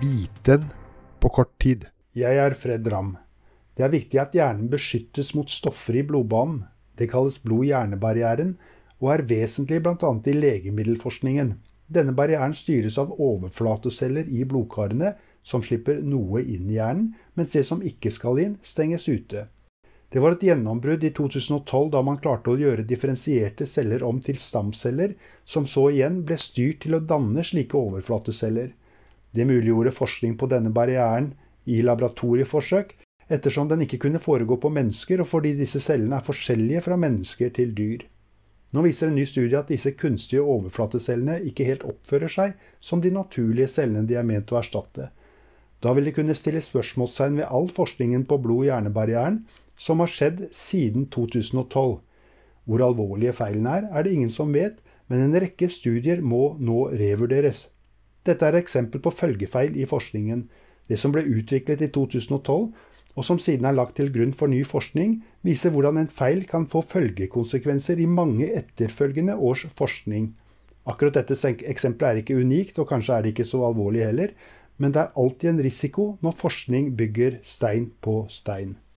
biten på kort tid. Jeg er Fred Ramm. Det er viktig at hjernen beskyttes mot stoffer i blodbanen. Det kalles blod-hjerne-barrieren, og er vesentlig bl.a. i legemiddelforskningen. Denne barrieren styres av overflateceller i blodkarene, som slipper noe inn i hjernen, mens det som ikke skal inn, stenges ute. Det var et gjennombrudd i 2012 da man klarte å gjøre differensierte celler om til stamceller, som så igjen ble styrt til å danne slike overflateceller. Det muliggjorde forskning på denne barrieren i laboratorieforsøk, ettersom den ikke kunne foregå på mennesker, og fordi disse cellene er forskjellige fra mennesker til dyr. Nå viser en ny studie at disse kunstige overflatecellene ikke helt oppfører seg som de naturlige cellene de er ment å erstatte. Da vil det kunne stille spørsmålstegn ved all forskningen på blod-hjerne-barrieren som har skjedd siden 2012. Hvor alvorlige feilene er, er det ingen som vet, men en rekke studier må nå revurderes. Dette er eksempel på følgefeil i forskningen. Det som ble utviklet i 2012, og som siden er lagt til grunn for ny forskning, viser hvordan en feil kan få følgekonsekvenser i mange etterfølgende års forskning. Akkurat dette eksempelet er ikke unikt, og kanskje er det ikke så alvorlig heller, men det er alltid en risiko når forskning bygger stein på stein.